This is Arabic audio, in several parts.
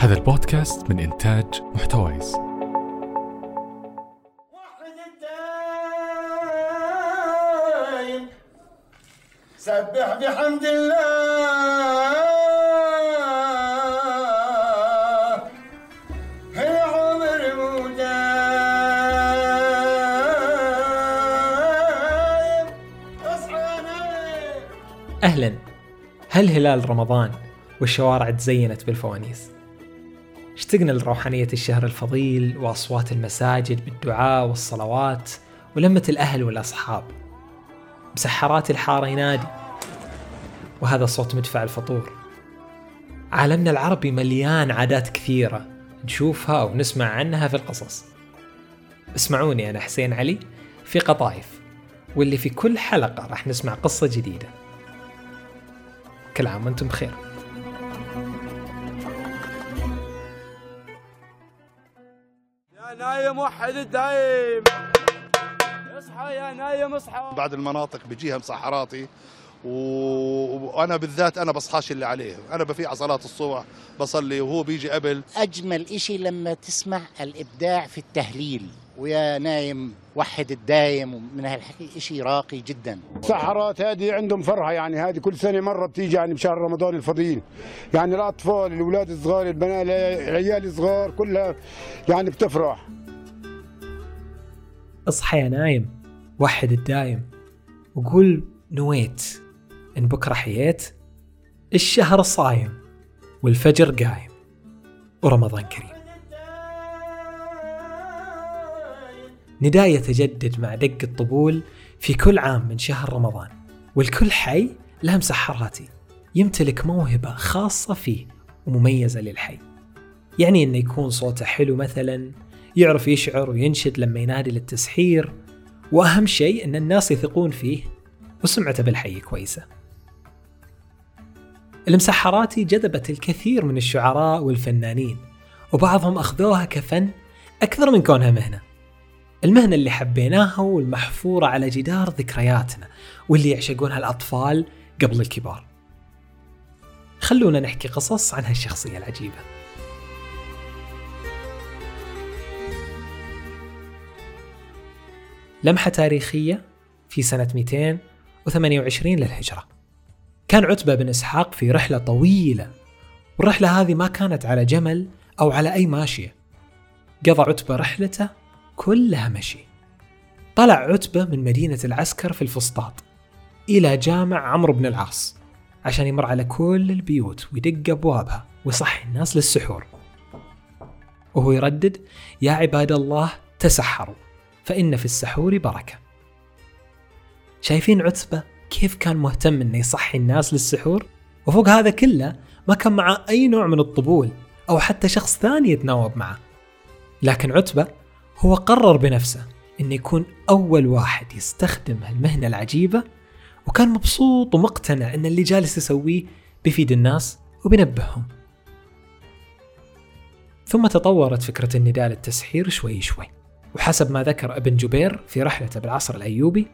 هذا البودكاست من إنتاج محتويس. وحد الدايم سبح بحمد الله. هي عمر مدايم اصحى نايم أهلا. هل هلال رمضان والشوارع تزينت بالفوانيس؟ اشتقنا لروحانية الشهر الفضيل وأصوات المساجد بالدعاء والصلوات ولمة الأهل والأصحاب. مسحرات الحارة ينادي وهذا صوت مدفع الفطور. عالمنا العربي مليان عادات كثيرة نشوفها ونسمع عنها في القصص. اسمعوني أنا حسين علي في قطايف واللي في كل حلقة راح نسمع قصة جديدة. كل عام وأنتم بخير. نايم وحد الدايم اصحى يا نايم اصحى. بعض المناطق بيجيها مسحراتي و- وأنا بالذات أنا بصحاش اللي عليه. أنا بفيق على صلاة الصبح بصلي وهو بيجي قبل. أجمل إشي لما تسمع الإبداع في التهليل ويا نايم وحد الدايم من هالحكي إشي راقي جدا. سحرات هذه عندهم فرحة يعني هذه كل سنة مرة بتيجي يعني بشهر رمضان الفضيل. يعني الأطفال الأولاد الصغار البنات العيال الصغار كلها يعني بتفرح. اصحى يا نايم وحد الدايم وقول نويت إن بكرة حييت الشهر صايم والفجر قايم. ورمضان كريم. نداء يتجدد مع دق الطبول في كل عام من شهر رمضان والكل حي له مسحراتي يمتلك موهبة خاصة فيه ومميزة للحي. يعني إنه يكون صوته حلو مثلا يعرف يشعر وينشد لما ينادي للتسحير. وأهم شيء إن الناس يثقون فيه وسمعته بالحي كويسة. المسحراتي جذبت الكثير من الشعراء والفنانين وبعضهم أخذوها كفن أكثر من كونها مهنة. المهنة اللي حبيناها والمحفورة على جدار ذكرياتنا واللي يعشقونها الأطفال قبل الكبار. خلونا نحكي قصص عن هالشخصية العجيبة. لمحة تاريخية في سنة 228 للهجرة. كان عتبة بن إسحاق في رحلة طويلة والرحلة هذه ما كانت على جمل أو على أي ماشية. قضى عتبة رحلته كلها مشي. طلع عتبة من مدينة العسكر في الفسطاط إلى جامع عمرو بن العاص عشان يمر على كل البيوت ويدق أبوابها ويصحي الناس للسحور. وهو يردد يا عباد الله تسحروا. فإن في السحور بركة. شايفين عتبة كيف كان مهتم إنه يصحي الناس للسحور؟ وفوق هذا كله ما كان معه أي نوع من الطبول أو حتى شخص ثاني يتناوب معه. لكن عتبة هو قرر بنفسه إنه يكون أول واحد يستخدم هالمهنة العجيبة وكان مبسوط ومقتنع إن اللي جالس يسويه بيفيد الناس وبينبههم. ثم تطورت فكرة النداء للتسحير شوي شوي. وحسب ما ذكر ابن جبير في رحلته بالعصر الأيوبي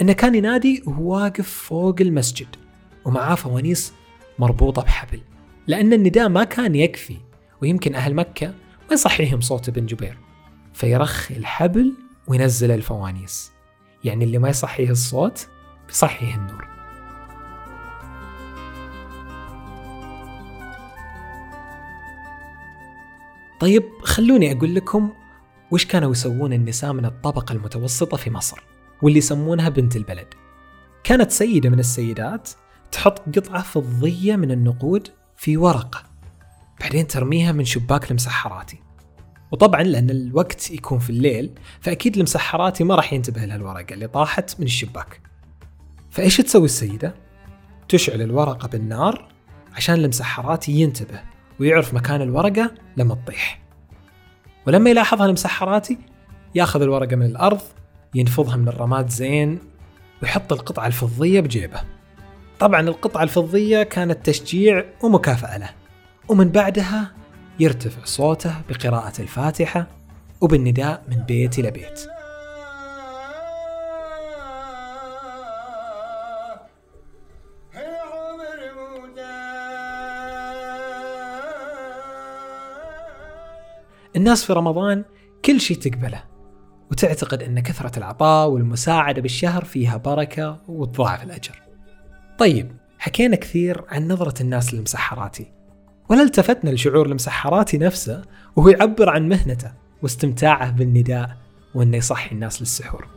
إنه كان ينادي وهو واقف فوق المسجد ومعاه فوانيس مربوطة بحبل لأن النداء ما كان يكفي ويمكن أهل مكة ما يصحيهم صوت ابن جبير؟ فيرخي الحبل وينزل الفوانيس يعني اللي ما يصحيه الصوت بيصحيه النور. طيب خلوني أقول لكم وش كانوا يسوون النساء من الطبقة المتوسطة في مصر؟ واللي يسمونها بنت البلد. كانت سيدة من السيدات تحط قطعة فضية من النقود في ورقة بعدين ترميها من شباك المسحراتي. وطبعا لأن الوقت يكون في الليل فأكيد المسحراتي ما راح ينتبه لهالورقة اللي طاحت من الشباك. فإيش تسوي السيدة؟ تشعل الورقة بالنار عشان المسحراتي ينتبه ويعرف مكان الورقة لما تطيح. ولما يلاحظها المسحراتي ياخذ الورقة من الأرض ينفضها من الرماد زين ويحط القطعة الفضية بجيبه. طبعا القطعة الفضية كانت تشجيع ومكافأة له ومن بعدها يرتفع صوته بقراءة الفاتحة وبالنداء من بيت إلى بيت. الناس في رمضان كل شيء تقبله وتعتقد أن كثرة العطاء والمساعدة بالشهر فيها بركة وتضاعف الأجر. طيب حكينا كثير عن نظرة الناس للمسحراتي ولا التفتنا لشعور المسحراتي نفسه وهو يعبر عن مهنته واستمتاعه بالنداء وإنه يصحي الناس للسحور.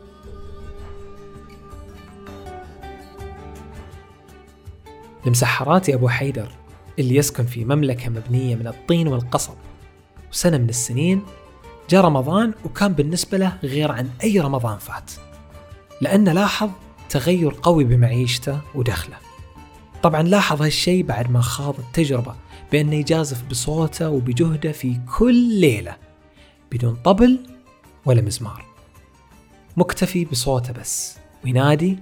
المسحراتي أبو حيدر اللي يسكن في مملكة مبنية من الطين والقصب. وسنة من السنين جاء رمضان وكان بالنسبة له غير عن أي رمضان فات لأنه لاحظ تغير قوي بمعيشته ودخله. طبعا لاحظ هالشيء بعد ما خاض التجربة بأنه يجازف بصوته وبجهده في كل ليلة بدون طبل ولا مزمار. مكتفي بصوته بس وينادي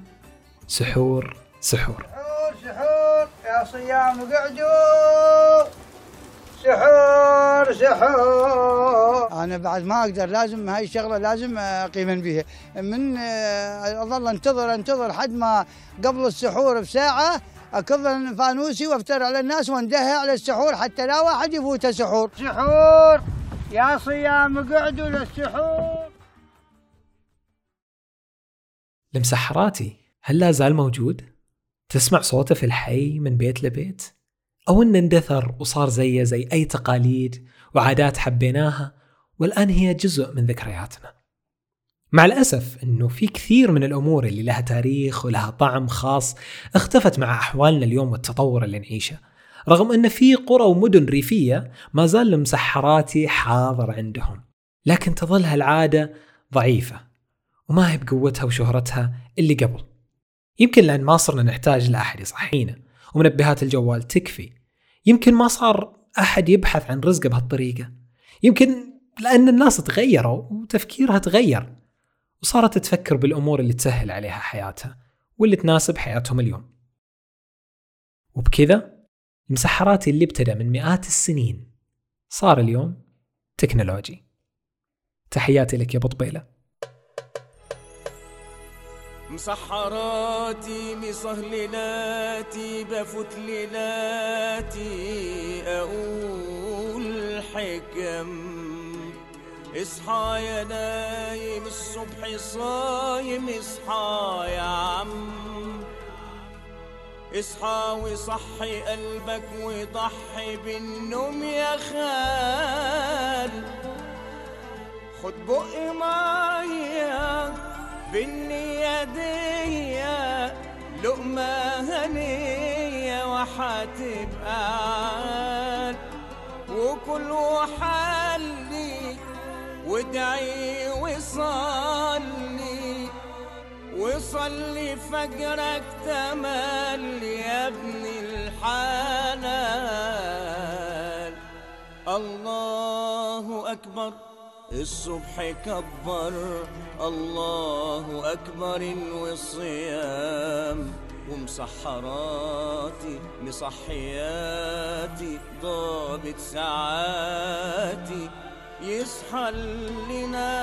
سحور سحور. سحور سحور يا صيام قعدوا سحور سحور أنا بعد ما أقدر لازم هاي الشغلة لازم اقيم بها من آه، أظل أنتظر أنتظر حد ما قبل السحور بساعة اكظ فانوسي وأفتر على الناس وأندهى على السحور حتى لا واحد يفوته سحور سحور يا صيام قعدوا للسحور المسحراتي هل لا زال موجود؟ تسمع صوته في الحي من بيت لبيت؟ أو إنه اندثر وصار زيه زي أي تقاليد وعادات حبيناها والآن هي جزء من ذكرياتنا. مع الأسف أنه في كثير من الأمور اللي لها تاريخ ولها طعم خاص اختفت مع أحوالنا اليوم والتطور اللي نعيشه. رغم أن في قرى ومدن ريفية ما زال المسحراتي حاضر عندهم. لكن تظل هالعادة ضعيفة وما هي بقوتها وشهرتها اللي قبل. يمكن لأن ما صرنا نحتاج لأحد يصحينا ومنبهات الجوال تكفي يمكن ما صار أحد يبحث عن رزقه بهالطريقة. يمكن لأن الناس تغيروا وتفكيرها تغير وصارت تفكر بالأمور اللي تسهل عليها حياتها واللي تناسب حياتهم اليوم. وبكذا المسحرات اللي ابتدى من مئات السنين صار اليوم تكنولوجي. تحياتي لك يا أبو طبيلة. مسحراتي مصهللاتي بفتللاتي أقول حكم. اصحى يا نايم الصبح صايم اصحى يا عم. اصحى وصحي قلبك وضحي بالنوم يا خال. خد بق ميه بالنية دي لقمة هنية وحتبقى. عال وكل وحلي وادعي وصلي وصلي فجرك تمل يا ابن الحلال. الله أكبر. الصبح كبر الله أكبر والصيام ومسحراتي مصحياتي ضابط ساعاتي يصحى لنا.